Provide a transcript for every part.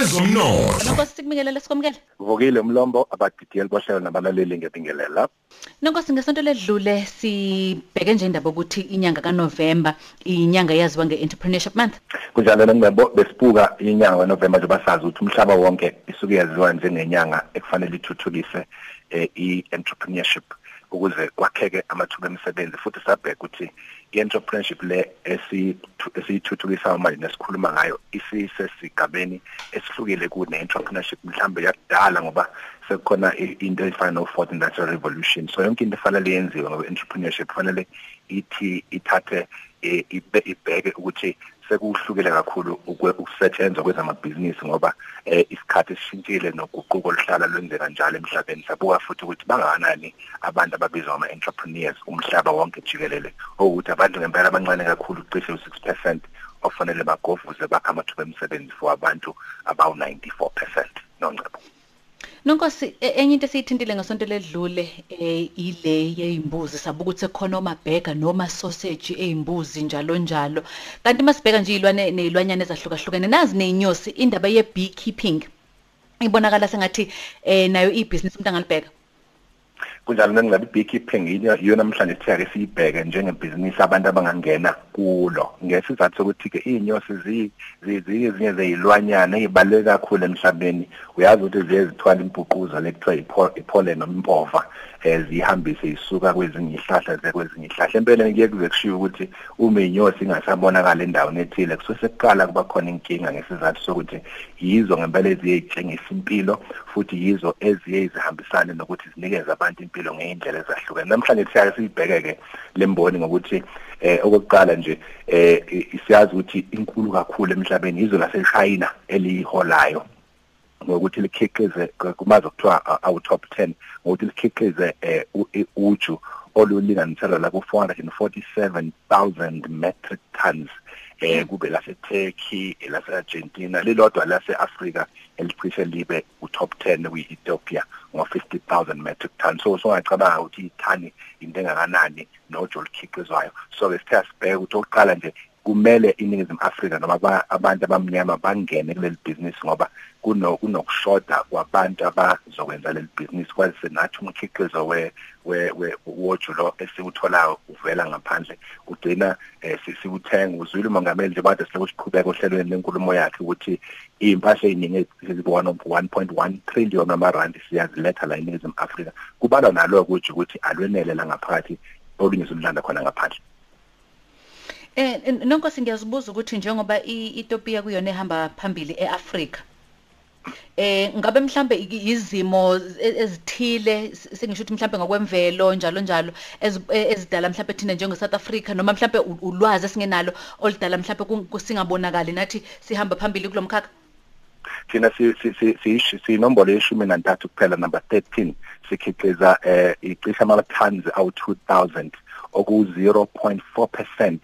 ezomnotho Nonkosi sikubingelele sikomkele. Vukile umlombo abadidiyeli bohlelo nabalaleli ngebingelela lapha. Nonkosi ngesonto ledlule sibheke nje indaba ukuthi inyanga kaNovember inyanga yaziwa ngeentrepreneurship month. Kunjalo nengcebo besibuka inyanga kaNovember njengoba sazi ukuthi umhlaba wonke isuke yaziwa njengenyanga ekufanele ithuthukise eh, i-entrepreneurship ukuze kwakheke amathuba emisebenzi futhi sabheka ukuthi i-entrepreneurship le esithu- esiyithuthukisayo manje nesikhuluma ngayo isisesigabeni esihlukile kune-entrepreneurship mhlambe yakudala ngoba sekukhona i- into efana no-fourth industrial revolution. So yonke into efanele yenziwe ngoba entrepreneurship kufanele ithi ithathe eh, ibe- ibheke ukuthi sekuhlukile kakhulu ukwe- ukusetshenzwa kwezamabhizinisi ngoba eh, isikhathi esishintshile noguquko oluhlala lwenzeka njalo emhlabeni. Sabuka futhi ukuthi bangakanani abantu ababizwa ama-entrepreneurs umhlaba wonke jikelele okuthi abantu ngempela abancane kakhulu cishe u-six percent ofanele bagovuze bakhe amathuba emisebenzi for abantu abawu-ninety-four percent. Nongcebo Nonkosi e- enye into esiyithintile ngesonto ledlule eh ile yezimbuzi sabuka ukuthi khona omabhega noma sausage ezimbuzi njalo njalo. Kanti masibheka nje ilwane nezilwanyana ezahlukahlukene nazi nezinyosi indaba ye beekeeping. Ibonakala sengathi eh nayo ibusiness umuntu angalibheka. Kunjalo nengcebo i-beekeeping yiyo yiyo namhlanje sithiyake siyibheke njengebhizinisi abantu abangangena kulo? Ngesizathu sokuthi-ke iy'nyosi zi- zi- ziyezinye zeyilwanyana ey'baluleke kakhulu emhlabeni. Uyazi ukuthi ziye zithwala impuquza le kuthiwa ipho- ipollen noma impova ziyihambise isuka kwezinye iy'hlahla ziye kwezinye iy'hlahla empeleni kuye kuze kushiwo ukuthi uma iy'nyosi ingasabonakala endaweni ethile kusuke sekuqala kuba khona inkinga ngesizathu sokuthi yizo ngempela eziye y'tshengisa impilo futhi yizo eziye zihambisane nokuthi zinikeze abantu impilo ngey'ndlela ezahlukene. Namhlanje siyaye siyibheke-ke le mboni ngokuthi eh okokuqala nje eh siyazi ukuthi inkulu kakhulu emhlabeni yizo laseshayina eliyiholayo. Ngokuthi likhiqize kumazi kuthiwa awu top 10 ngokuthi likhiqize eh u- i- uju olulinganiselwa la ku 447000 metric tons eh kube lase Turkey lase Argentina lilodwa lase Africa elicishe libe u top 10 kwi Ethiopia ngo 50000 metric tons. So so ngicabanga ukuthi ithani into engakanani nojo likhiqizwayo so ke sithe sibheke ukuthi oqala nje kumele iningizimu Afrika noma aba- abantu abamnyama bangene kuleli business ngoba kuno kunokushoda kwabantu abazokwenza leli business kwazi senathi umkhiqizo we we we- wojulo esiwutholayo uvela ngaphandle ugcina eh, si- siwuthenga. Uzwile umongameli nje bade silokuqhubeka ohlelweni lenkulumo yakhe ukuthi impahla eziningi ezibona 1.1 trillion amarandi siyaziletha la eningizimu Afrika. Kubalwa nalo kuthi ukuthi alwenele la ngaphakathi olunye zulanda khona ngaphandle. Eh n- nonkosi ngiyazibuza ukuthi njengoba iEthiopia kuyona ehamba phambili eAfrika Eh ngabe mhlambe i- izimo e- ezithile s- sengisho ukuthi mhlambe ngokwemvelo njalo njalo ezi- e- ezidala mhlambe thina njenge South Africa noma mhlambe u- ulwazi esingenalo oludala mhlambe ku- ku- singabonakali nathi sihamba phambili kulomkhakha thina si si si si- siyinombolo yeshumi nantathu kuphela number 13 sikhiqiza eh icishe ama tons awu 2000 oku 0.4% eh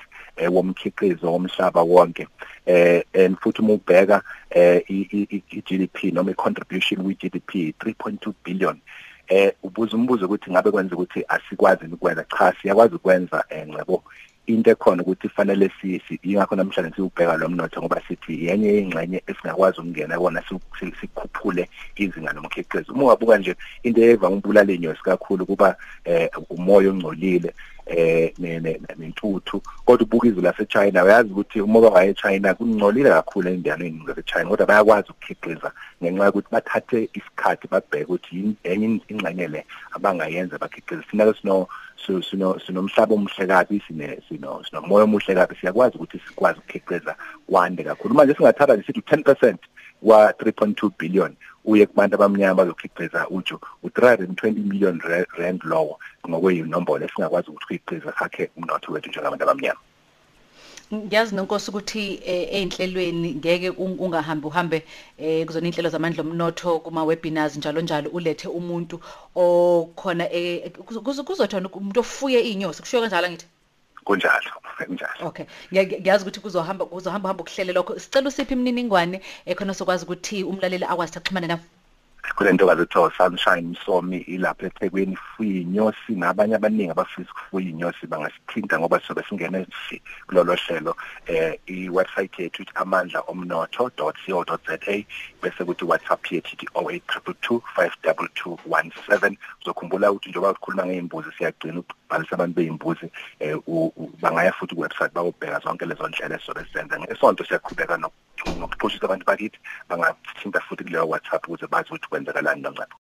womkhiqizo womhlaba wonke eh and futhi uma ubheka eh i-GDP noma i-contribution kwi-GDP 3.2 billion. Eh ubuza umbuzo ukuthi ngabe kwenza ukuthi asikwazi ukwenza cha siyakwazi ukwenza eh ngcebo into ekhona ukuthi fanele si si- ingakho namhlanje siubheka lo mnotho ngoba sithi yenye yengxenye esingakwazi ukungena kona si- si- sikhuphule izinga lomkhiqizo. Uma ungabuka nje into evanga ukubulala inyosi kakhulu kuba eh umoya ongcolile eh ne- ne- ne- nentuthu. Kodwa ubuka izwe laseChina uyazi ukuthi umoya waye China kungcolile kakhulu endaweni zaseChina kodwa bayakwazi ukukhiqiza ngenxa yokuthi bathathe isikhathi babheke ukuthi yini enye ingxenye le abangayenza bakhiqize. Sina sino so sino sinomhlaba omuhle kabi sine sino sinomoya omuhle kabi. Siyakwazi ukuthi sikwazi ukukhiqiza kwande kakhulu. Manje singathatha nje sithi 10% wa 3.2 billion uye kubantu abamnyama bazokhiqiza uju. U320 million ra- rand lowo ngokweyinombolo esingakwazi ukuthi ukhiqiza sakhe umnotho wethu njengabantu abamnyama. Ngiyazi nonkosi ukuthi eh, ey'nhlelweni ngeke un- ungahambi uhambe eh, kuzona iy'nhlelo zamandla omnotho kuma-webinars njalo njalo ulethe umuntu okhona eh, kuzo- kuzo- kuzothona umuntu ofuye iy'nyosi kushiwo kanjalo ngithi kunjalo kunjalo. Okay. Ngiya- ngiya- ngiyazi ukuthi kuzohamba kuzohamba hamba ukuhlele lokho sicela usiphi imininingwane ekhona sokwazi ukuthi umlaleli akwazi ukuxhumana nawe? Kulento kaze kuthiwa sunshine msomi ilapha eThekwini fuye inyosi nabanye abaningi abafisa ukufuya inyosi bangasithinta ngoba sobe singene kulolo hlelo eh iwebsite yethu ithi amandla omnotho.co.za bese kuthi WhatsApp yethu ithi 0822 uzokhumbula ukuthi njengoba ukhuluma ngeimbuzi siyagcina ukubhalisa abantu beimbuzi eh bangaya futhi kuwebsite bayobheka zonke lezo ndlela esobe senza ngesonto siyaqhubeka nokuxoxisa abantu bakithi bangathinta futhi kuleyo WhatsApp ukuze bazi ukuthi kwenzakalani noncane